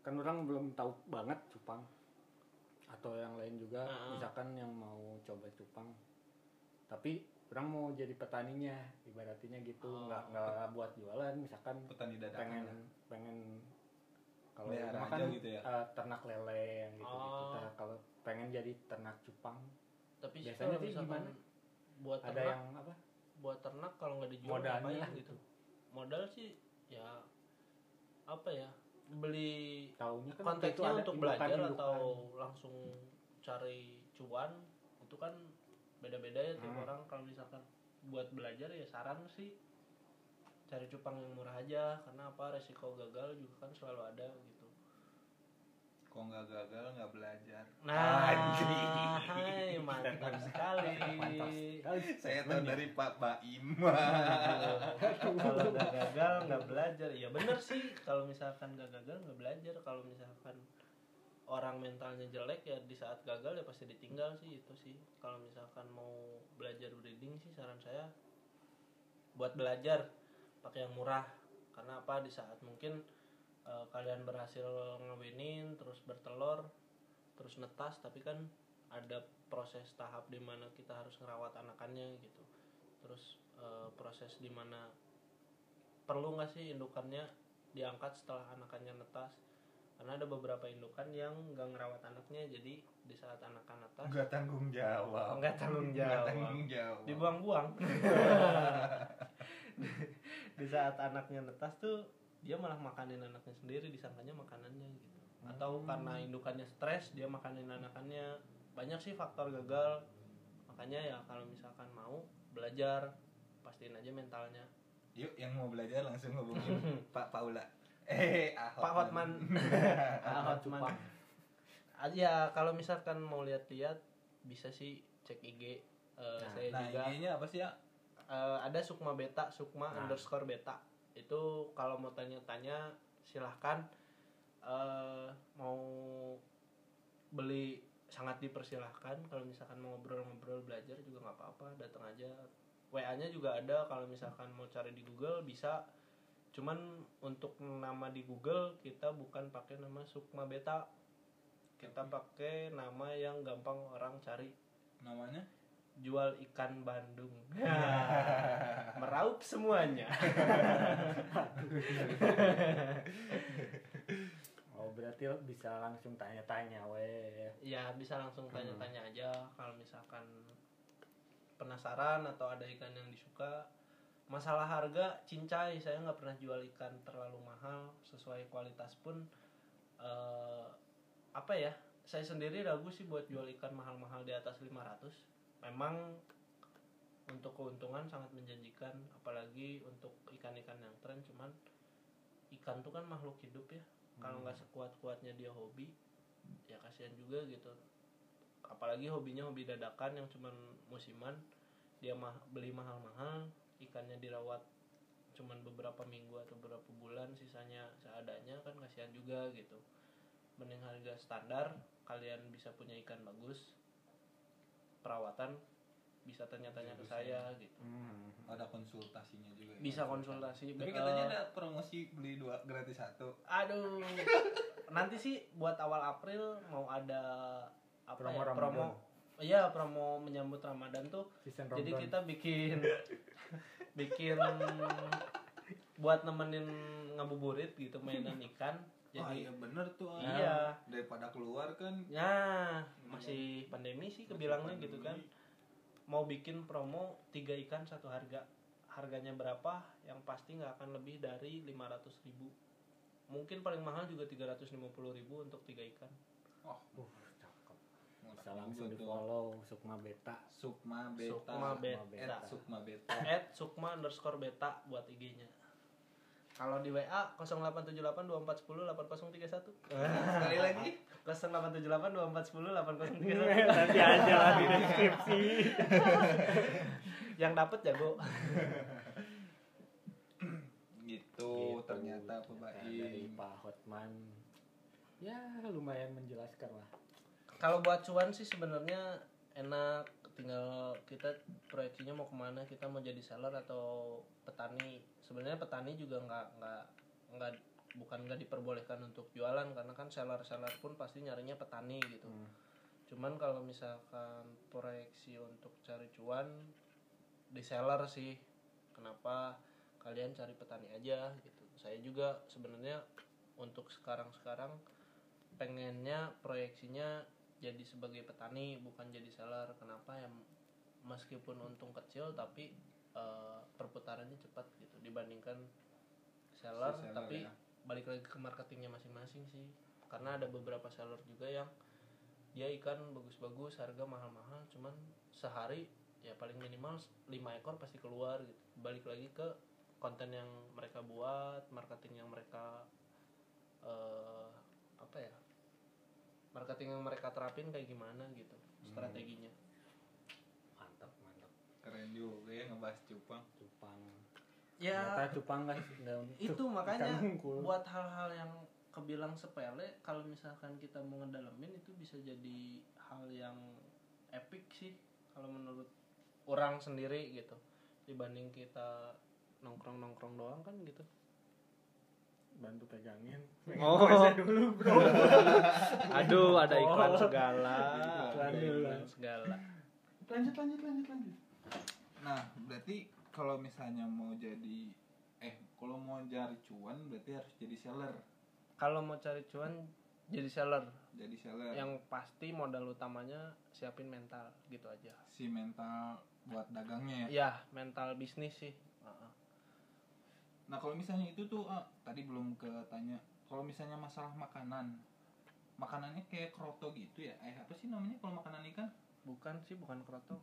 kan orang belum tahu banget cupang atau yang lain juga Ah. misalkan yang mau coba cupang tapi orang mau jadi petaninya ibaratnya gitu Oh. nggak nggak buat jualan misalkan petani dadakan pengen lah. pengen kalau Melihara rumah kan aja gitu ya? eh, ternak lele yang gitu gitu Oh. Nah, kalau pengen jadi ternak cupang tapi Biasanya sih gimana? buat ada ternak yang apa buat ternak kalau nggak dijual Modalnya lah gitu modal sih ya apa ya beli taunya kan itu konteksnya ada untuk indukan- belajar indukan. atau langsung cari cuan itu kan beda-beda ya tiap Hmm. orang kalau misalkan buat belajar ya saran sih cari cupang yang murah aja karena apa resiko gagal juga kan selalu ada gitu kok nggak gagal nggak belajar? Nah hai, mantap sekali. Mantap sekali. saya tahu dari Pak Baim kalau nggak gagal nggak belajar. Ya bener sih kalau misalkan nggak gagal nggak belajar. Kalau misalkan orang mentalnya jelek ya di saat gagal ya pasti ditinggal sih itu sih. Kalau misalkan mau belajar breeding sih saran saya buat belajar pakai yang murah. Karena apa? Di saat mungkin eh, kalian berhasil ngewinin terus bertelur terus netas tapi kan ada proses tahap di mana kita harus ngerawat anakannya gitu terus eh, proses di mana perlu nggak sih indukannya diangkat setelah anakannya netas karena ada beberapa indukan yang nggak ngerawat anaknya jadi di saat anak-anak netas Enggak tanggung jawab. nggak tanggung Nggak jawab tanggung jawab. dibuang-buang di saat anaknya netas tuh dia malah makanin anaknya sendiri disangkanya makanannya gitu. Atau karena indukannya stres dia makanin anakannya banyak sih faktor gagal. Makanya ya kalau misalkan mau belajar. Pastiin aja mentalnya. Yuk yang mau belajar langsung hubungin Pak Paula. Eh, ah, Pak Hotman. Ah, Hotman. Ah, ya kalau misalkan mau lihat-lihat bisa sih cek IG Eh, Nah, saya Nah, juga. Ininya apa sih ya? Eh, ada Sukma Beta, Sukma Nah. underscore Beta. Itu kalau mau tanya-tanya silahkan. Eh, mau beli sangat dipersilahkan. Kalau misalkan mau ngobrol-ngobrol belajar juga nggak apa-apa, datang aja. WA-nya juga ada. Kalau misalkan mau cari di Google bisa. Cuman untuk nama di Google kita bukan pakai nama Sukma Beta. Kita pakai nama yang gampang orang cari Namanya? Jual ikan Bandung. Meraup semuanya. oh berarti bisa langsung tanya-tanya weh ya bisa langsung tanya-tanya aja kalau misalkan penasaran atau ada ikan yang disuka. Masalah harga cincai saya nggak pernah jual ikan terlalu mahal sesuai kualitas pun eh, apa ya? Saya sendiri ragu sih buat jual ikan mahal-mahal di atas 500. Memang untuk keuntungan sangat menjanjikan apalagi untuk ikan-ikan yang tren cuman ikan tuh kan makhluk hidup ya. Kalau nggak sekuat-kuatnya dia hobi ya kasihan juga gitu. Apalagi hobinya hobi dadakan yang cuman musiman dia mah beli mahal-mahal ikannya dirawat cuman beberapa minggu atau beberapa bulan sisanya seadanya kan kasihan juga gitu. Mending harga standar kalian bisa punya ikan bagus perawatan bisa tanya-tanya ke saya gitu Hmm. Ada konsultasinya juga. ya? bisa konsultasi Tapi Eh, katanya ada promosi beli dua gratis satu. aduh nanti sih buat awal April mau ada apa Promo ya, Ramadan. promo iya promo menyambut Ramadan tuh season jadi kita bikin bikin buat nemenin ngabuburit gitu mainan ikan Jadi iya bener tuh. ah. Iya. Daripada keluar kan. ya masih pandemi sih kebilangnya gitu kan mau bikin promo tiga ikan satu harga harganya berapa yang pasti nggak akan lebih dari 500.000 ribu mungkin paling mahal juga 350.000 ribu untuk tiga ikan Oh, uh cakep mau bisa langsung di follow Sukma Beta Sukma Beta. Sukma Beta. At Sukma Beta. at sukma underscore beta buat IG-nya kalau di WA 0878 2410 8031 Sekali lagi. 0878 2410 8031 nanti aja lah di deskripsi. Yang dapat jago. Gitu, ternyata Pak Nah, dari. Pak Hotman. Ya lumayan menjelaskan lah. Kalau buat cuan sih sebenarnya enak tinggal kita proyeksinya mau ke mana kita mau jadi seller atau petani. Sebenarnya petani juga nggak nggak nggak bukan nggak diperbolehkan untuk jualan karena kan seller seller pun pasti nyarinya petani gitu. Hmm. cuman kalau misalkan proyeksi untuk cari cuan di seller sih. Kenapa? Kalian cari petani aja gitu. Saya juga sebenarnya untuk sekarang sekarang pengennya proyeksinya jadi sebagai petani bukan jadi seller. Kenapa? Ya meskipun untung kecil tapi eh, perputarannya cepat gitu dibandingkan seller, Si seller, tapi ya. balik lagi ke marketingnya masing-masing sih. Karena ada beberapa seller juga yang dia ikan bagus-bagus harga mahal-mahal cuman sehari ya paling minimal 5 ekor pasti keluar gitu. Balik lagi ke konten yang mereka buat marketing yang mereka eh apa ya marketing yang mereka terapin kayak gimana gitu strateginya. Mantap mantap. Keren juga ya ngebahas cupang. cupang ya ternyata cupang guys itu makanya buat hal-hal yang kebilang sepele kalau misalkan kita mau ngedalamin itu bisa jadi hal yang epic sih kalau menurut orang sendiri gitu. Dibanding kita nongkrong nongkrong doang kan gitu bantu pegangin Oh. Dulu bro aduh ada iklan Oh. segala Iklan ada dulu. iklan segala lanjut lanjut lanjut lanjut Nah, berarti kalau misalnya mau jadi eh kalau mau cari cuan berarti harus jadi seller. kalau mau cari cuan jadi seller jadi seller yang pasti modal utamanya siapin mental gitu aja si mental buat dagangnya ya ya mental bisnis sih. Nah kalau misalnya itu tuh ah, tadi belum ke tanya kalau misalnya masalah makanan makanannya kayak kroto gitu ya? Eh apa sih namanya kalau makanan ikan? Bukan sih bukan kroto.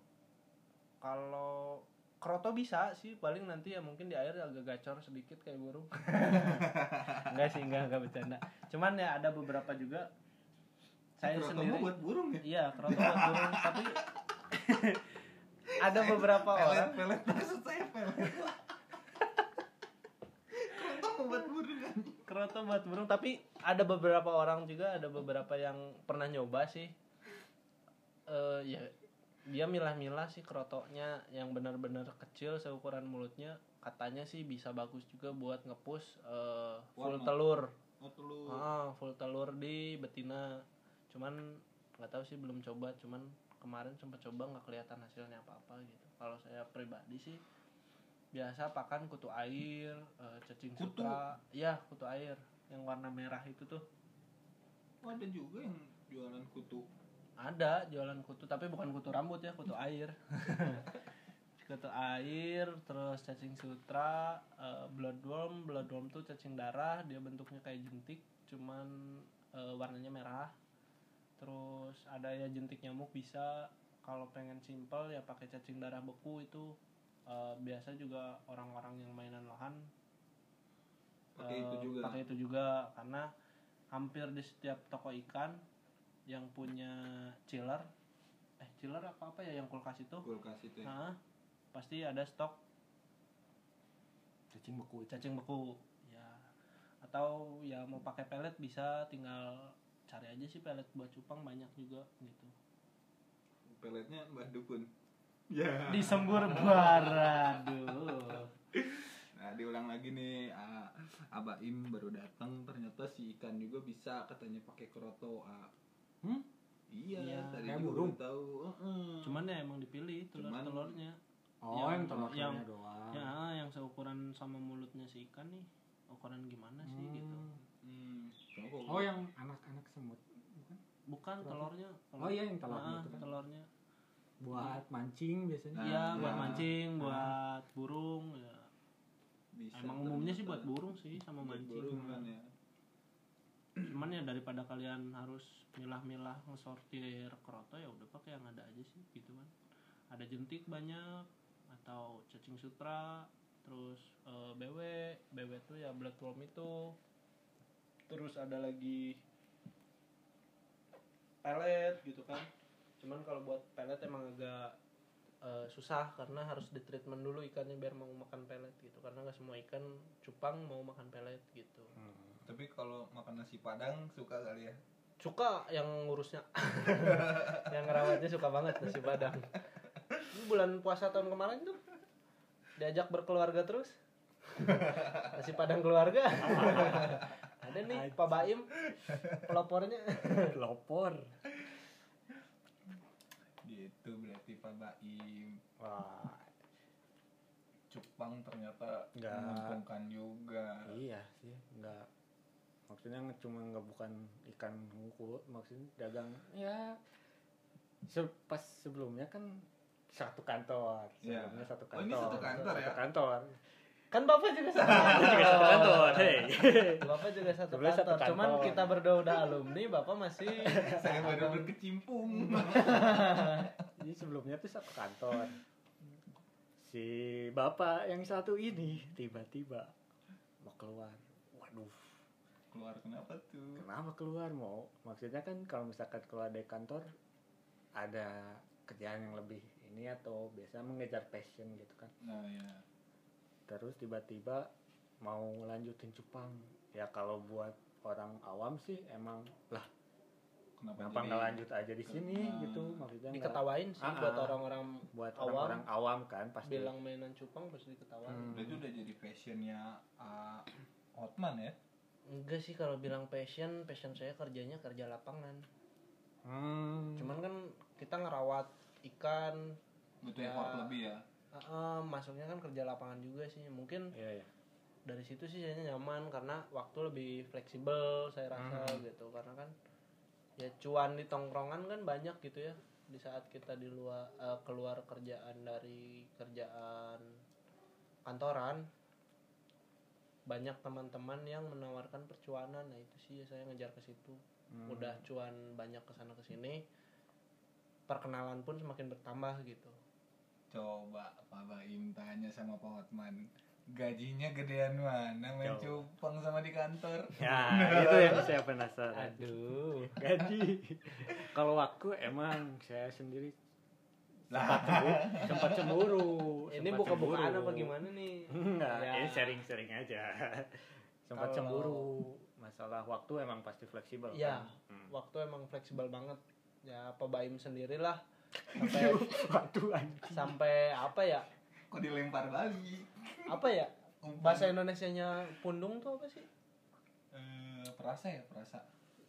Kalau kroto bisa sih paling nanti ya mungkin di air agak gacor sedikit kayak burung. Enggak sih enggak enggak bercanda. Cuman ya ada beberapa juga. Saya Kroto sendiri buat burung ya? Iya kroto buat burung tapi ada beberapa pelet orang pelet maksud saya pelet kroto mah buat kroto buat burung tapi ada beberapa orang juga ada beberapa yang pernah nyoba sih. Eh ya dia milah-milah sih krotonya yang benar-benar kecil seukuran mulutnya. Katanya sih bisa bagus juga buat ngepush eh, full Warna. telur. Oh telur. Ah full telur di betina. Cuman nggak tahu sih belum coba. Cuman kemarin sempat coba nggak kelihatan hasilnya apa-apa gitu. Kalau saya pribadi sih biasa pakan kutu air eh, cacing Kutu? sutra. Ya kutu air. Yang warna merah itu tuh. Oh, ada juga yang jualan kutu. Ada jualan kutu. Tapi bukan kutu rambut ya kutu air. Kutu air terus cacing sutra eh, bloodworm bloodworm tuh cacing darah. Dia bentuknya kayak jentik cuman eh, warnanya merah. Terus ada ya jentik nyamuk bisa. Kalau pengen simple ya pakai cacing darah beku itu eh, biasa juga orang-orang yang mainan lahan pakai itu eh, juga. pakai itu juga karena hampir di setiap toko ikan yang punya chiller eh chiller apa apa ya yang kulkas itu? Kulkas itu ya. Nah, pasti ada stok cacing beku. cacing beku ya. Atau ya mau pakai pelet bisa tinggal cari aja sih pelet buat cupang banyak juga gitu. Peletnya mbah dukun ya di sembur bara aduh Nah, diulang lagi nih, ah, Abah Im baru datang ternyata si ikan juga bisa katanya pakai kroto. Ah. Hmm? Iya, Iya, tadi kayak juga burung. tahu. Heeh. cuman ya emang dipilih telur Cuman- telurnya oh Yang- yang telur yang- doang ya yang seukuran sama mulutnya si ikan nih ukuran gimana sih Hmm. gitu Hmm. Oh yang anak-anak semut bukan bukan telurnya oh iya yang telurnya Ah, itu kan telurnya buat mancing biasanya Nah, Iya, iya. buat mancing, buat burung ya. bisa Emang umumnya sih buat burung sih sama Buat mancing. burung kan ya. Cuman ya daripada kalian harus milah-milah ngesortir kroto ya udah pakai yang ada aja sih gitu kan. Ada jentik banyak atau cacing sutra, terus eh, BW, BW tuh ya bloodworm itu. Terus ada lagi pelet gitu kan. Cuman kalau buat pelet emang agak eh, susah karena harus di treatment dulu ikannya biar mau makan pelet gitu. Karena nggak semua ikan cupang mau makan pelet gitu. Hmm. Tapi kalau makan nasi padang suka kali ya. suka yang ngurusnya. Yang ngerawatnya suka banget nasi padang. Ini bulan puasa tahun kemarin tuh diajak berkeluarga terus. Nasi padang keluarga. Ada nih Pak Baim pelopornya. Pelopor Gitu berarti Pak Baim. wah Cupang ternyata Nggak. menguntungkan juga. iya sih nggak maksudnya cuma nggak bukan ikan nguku maksudnya dagang ya se- pas sebelumnya kan satu kantor Iya. sebelumnya satu Oh, kantor ini satu kantor ya? satu kantor kan bapak juga satu juga satu kantor hei bapak juga satu kantor. satu cuman kantor. kita berdua udah alumni bapak masih Saya baru berkecimpung. jadi sebelumnya tuh satu kantor. Si bapak yang satu ini tiba-tiba mau keluar. Waduh. Keluar kenapa tuh? kenapa keluar? Mau maksudnya kan kalau misalkan keluar dari kantor ada kerjaan yang lebih ini atau biasa mengejar passion gitu kan. Nah, ya. terus tiba-tiba mau lanjutin cupang ya kalau buat orang awam sih emang lah Kenapa, kenapa nggak lanjut aja di sini Nah. gitu maksudnya diketawain sih Ah, buat ah. orang-orang buat awam orang-orang awam kan pasti bilang mainan cupang pasti diketawain Hmm. Berarti udah jadi passionnya uh, Hotman ya? enggak sih kalau bilang passion passion saya kerjanya kerja lapangan Hmm. cuman kan kita ngerawat ikan Butuh Ya. effort lebih ya? eh, eh, masuknya kan kerja lapangan juga sih mungkin iya ya dari situ sih saya nyaman karena waktu lebih fleksibel saya rasa Hmm. gitu karena kan ya cuan di tongkrongan kan banyak gitu ya di saat kita di luar eh, keluar kerjaan dari kerjaan kantoran banyak teman-teman yang menawarkan percuanan. Nah itu sih saya ngejar ke situ. Hmm. udah cuan banyak ke sana ke sini perkenalan pun semakin bertambah gitu. Coba Pak Baim tanya sama Pak Hotman gajinya gedean mana main cupang sama di kantor Ya, itu yang saya penasaran. aduh Gaji. Kalau waktu emang saya sendiri Lah. sempat cemburu, sempat cemburu. ini sempat buka-bukaan cemburu. apa gimana nih Enggak, Ya. ini sharing-sharing aja. Sempat cemburu. Masalah waktu emang pasti fleksibel. Iya. kan? Hmm. waktu emang fleksibel banget ya apa baim sendirilah sampai Waktu sampai apa ya kok dilempar lagi apa ya? Bahasa Indonesianya pundung tuh apa sih? Eh perasa ya perasa.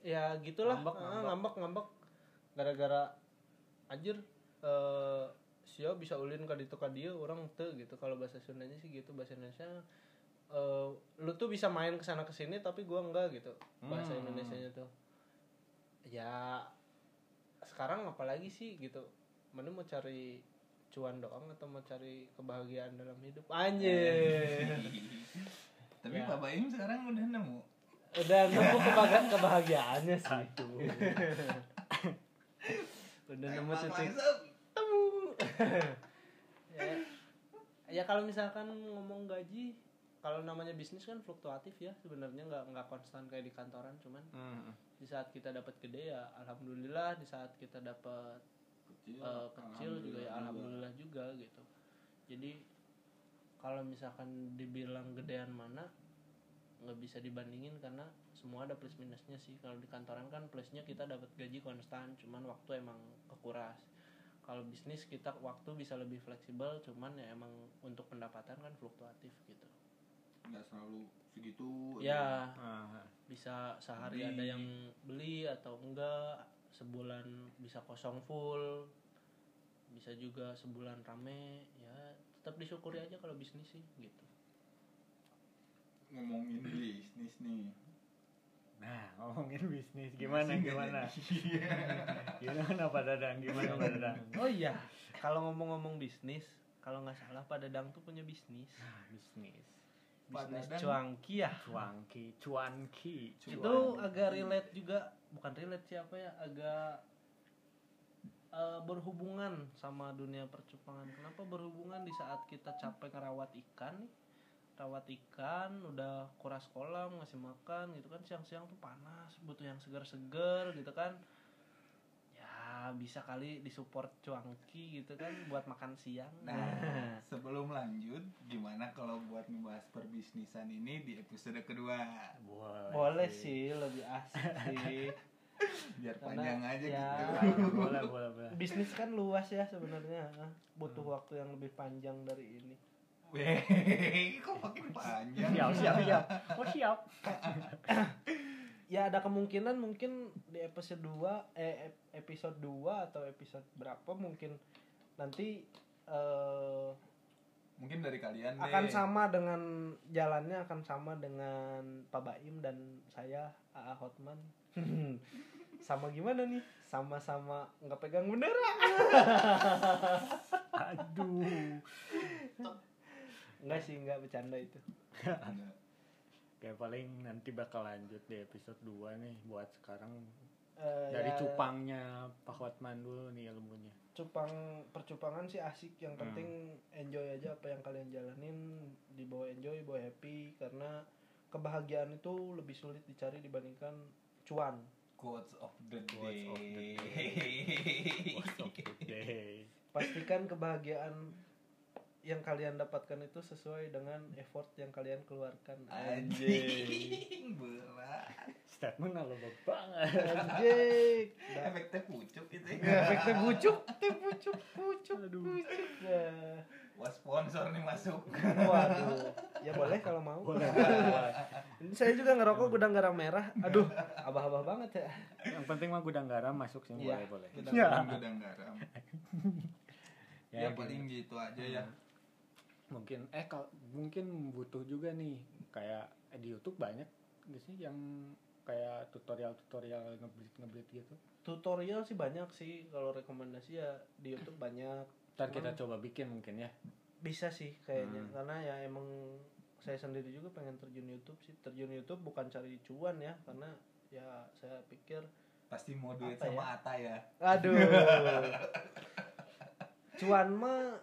Ya gitulah. Ngambek, Ah, ngambek. ngambek ngambek. Gara-gara anjir eh sio bisa ulin ka ditu ka dieu orang teu gitu. Kalau bahasa Sundanya sih gitu. Bahasa Indonesia eh lu tuh bisa main ke sana ke sini tapi gua enggak gitu. Bahasa Hmm. Indonesianya tuh. Ya sekarang apalagi sih gitu. Mana mau cari cuan doang atau mau cari kebahagiaan dalam hidup? Anjir. Tapi Ya. Pak Baim sekarang udah nemu. Udah nemu kebahagiaan kebahagiaannya sih. Aduh. udah nemu titik temu. Ya, ya kalau misalkan ngomong gaji kalau namanya bisnis kan fluktuatif ya sebenarnya nggak nggak konstan kayak di kantoran cuman Hmm. di saat kita dapat gede ya alhamdulillah di saat kita dapat kecil, eh, kecil juga ya alhamdulillah juga. gitu. Jadi kalau misalkan dibilang gedean mana nggak bisa dibandingin karena semua ada plus minusnya sih. Kalau di kantoran kan plusnya kita dapat gaji konstan cuman waktu emang kekuras. Kalau bisnis kita waktu bisa lebih fleksibel cuman ya emang untuk pendapatan kan fluktuatif gitu. Nggak selalu segitu ya. Bisa sehari Beli. ada yang beli atau enggak sebulan bisa kosong full bisa juga sebulan rame ya tetap disyukuri aja kalau bisnis sih gitu ngomongin bisnis nih Nah, ngomongin bisnis gimana Masih gimana? Gimana Pak Dadang? Gimana Pak Dadang? oh iya kalau ngomong-ngomong bisnis kalau nggak salah Pak Dadang tuh punya bisnis Nah, bisnis. Bisnis cuangki ya Cuanki, cuanki. Cuan. itu agak relate juga bukan relate siapa ya agak eh, berhubungan sama dunia percupangan kenapa berhubungan di saat kita capek ngerawat ikan nih? Rawat ikan udah kuras kolam ngasih makan gitu kan siang-siang tuh panas butuh yang segar-segar gitu kan. Ya bisa kali disupport cuangki gitu kan buat makan siang. Nah, sebelum lanjut, gimana kalau buat ngebahas perbisnisan ini di episode kedua? Boleh, boleh sih. lebih asik. sih Biar Karena, panjang aja ya. gitu. boleh, boleh, boleh. bisnis kan luas ya sebenarnya butuh waktu yang lebih panjang dari ini Weh, kok makin panjang? Siap, siap, siap. Oh, siap. ya ada kemungkinan mungkin di episode 2 eh ep- episode 2 atau episode berapa mungkin nanti eh, Mungkin dari kalian deh. akan sama dengan jalannya akan sama dengan Pak Baim dan saya AA Hotman sama gimana nih? Sama-sama nggak pegang bendera. Aduh. enggak sih enggak bercanda itu. Kayak paling nanti bakal lanjut di episode 2 nih buat sekarang. Eh, dari ya, cupangnya Pak Hotman dulu nih ilmunya. cupang percupangan sih asik. Yang Hmm. penting enjoy aja apa yang kalian jalanin. Dibawa enjoy bawa happy. Karena kebahagiaan itu lebih sulit dicari dibandingkan cuan Quotes of the day. Quotes of the Most of the day. pastikan kebahagiaan yang kalian dapatkan itu sesuai dengan effort yang kalian keluarkan Anjing, berat. Statement lo banget. anjing Dah. Efeknya pucuk gitu ya. efeknya bucuk teh bucuk bucuk bucuk Nah. Wah sponsor nih masuk. waduh. Ya boleh kalau mau. Boleh, saya juga ngerokok gudang garam merah. Aduh abah-abah banget ya. Yang penting mah gudang garam masuk sih Iya, boleh boleh. Gudang Ya. garam, gudang garam. Ya, Ya, paling gitu aja ya. mungkin eh kalau mungkin butuh juga nih kayak eh, di YouTube banyak gak sih yang kayak tutorial-tutorial ngeblit ngeblit gitu? Tutorial sih banyak sih. Kalau rekomendasi ya di YouTube banyak ntar kita coba bikin mungkin ya. Bisa sih kayaknya Hmm. karena ya emang saya sendiri juga pengen terjun YouTube sih. Terjun YouTube bukan cari cuan ya karena ya saya pikir pasti mau duit Apa sama ya? Ata ya. Aduh. Cuan mah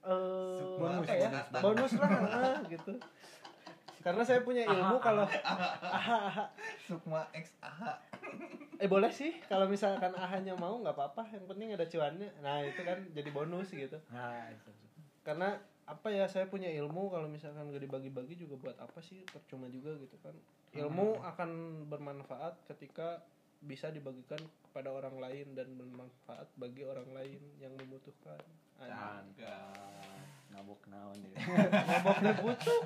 eh Bonus, ya? bonus. bonus lah ah, gitu. Karena saya punya ilmu kalau aha, aha. Sukma X AHA eh boleh sih kalau misalkan ahanya mau nggak apa-apa. Yang penting ada cuannya. Nah itu kan jadi bonus gitu. Nah itu karena apa ya saya punya ilmu kalau misalkan gak dibagi-bagi juga buat apa sih percuma juga gitu kan. Ilmu akan bermanfaat ketika bisa dibagikan kepada orang lain dan bermanfaat bagi orang lain yang membutuhkan. Mantap nabok naon ya? Maboknya butuh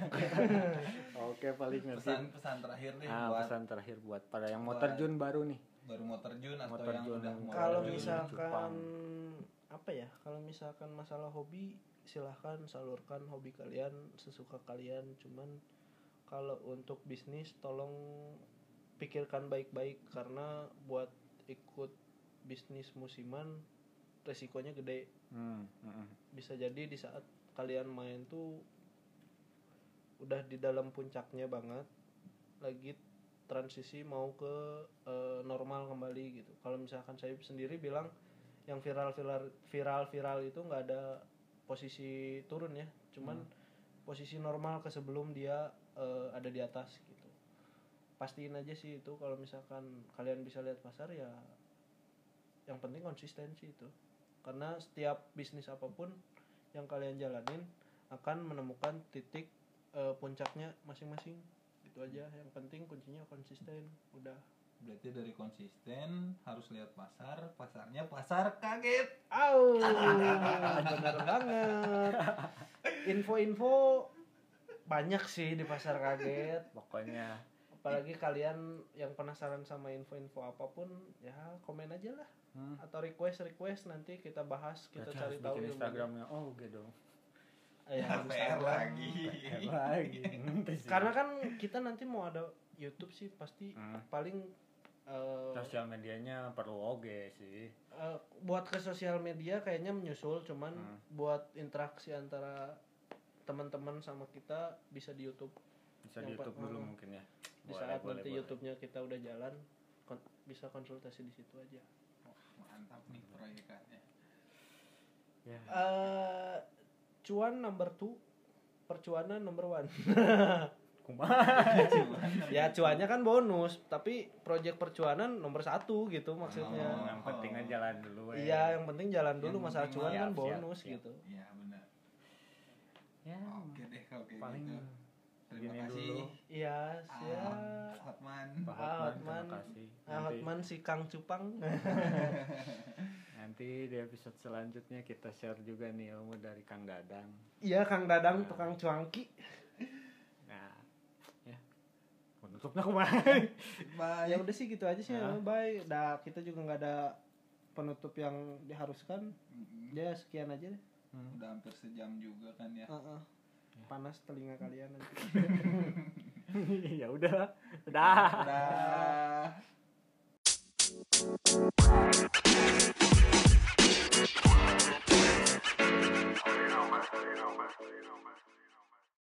oke paling ngerti. Pesan-pesan terakhir nih ah buat pesan terakhir buat pada yang mau buat- terjun baru nih baru mau terjun atau Mau yang terjun. udah mau kalau misalkan apa ya kalau misalkan masalah hobi silahkan salurkan hobi kalian sesuka kalian. Cuman kalau untuk bisnis tolong pikirkan baik-baik. Karena buat ikut bisnis musiman resikonya gede. Hmm, hmm, bisa jadi di saat kalian main tuh udah di dalam puncaknya banget lagi transisi mau ke eh, normal kembali gitu. Kalau misalkan saya sendiri bilang yang viral viral viral viral itu nggak ada posisi turun ya. Cuman posisi normal ke sebelum dia eh, ada di atas gitu. Pastiin aja sih itu. Kalau misalkan kalian bisa lihat pasar ya yang penting konsistensi itu. Karena setiap bisnis apa pun yang kalian jalanin akan menemukan titik eh, puncaknya masing-masing itu aja yang penting kuncinya konsisten udah berarti dari konsisten harus lihat pasar pasarnya pasar kaget Au, bener banget. Info-info banyak sih di pasar kaget. pokoknya Apalagi kalian yang penasaran sama info-info apa pun, ya komen aja lah. hmm, Atau request request nanti kita bahas, kita berarti cari tahu ilmunya. Instagramnya oh Eh, ya, PR lagi lagi Nanti sih. Karena kan kita nanti mau ada YouTube sih pasti Hmm. paling eh, sosial medianya perlu oge sih eh, buat ke sosial media kayaknya menyusul cuman Hmm. buat interaksi antara teman-teman sama kita bisa di YouTube bisa Yang di YouTube dulu hmm. mungkin ya di Boleh, saat boleh, nanti boleh. YouTube-nya kita udah jalan kon- bisa konsultasi di situ aja. mantap nih proyekannya ya Eh cuan number two, percuanan number one. kumaha ya cuannya kan bonus, tapi project percuanan nomor satu gitu Oh. maksudnya. yang penting aja jalan dulu ya. Iya, yang penting jalan dulu Yang masalah cuan kan siap, bonus siap, siap. gitu. iya benar ya oke deh kalau kayak paling gitu terima gini kasih Iya, ya. Ah, Hotman Pak Hotman, Hotman. terima kasih Ah, Hotman si Kang Cupang. nanti di episode selanjutnya kita share juga nih ilmu dari Kang Dadang Iya, Kang Dadang tukang cuangki. nah ya penutupnya kumaha bye Ya udah sih gitu aja sih. Ah. Bye. Dah kita juga nggak ada penutup yang diharuskan. Mm-mm. Ya sekian aja deh. Hmm. udah hampir sejam juga kan ya Heeh. Panas telinga kalian nanti. ya udah udah udah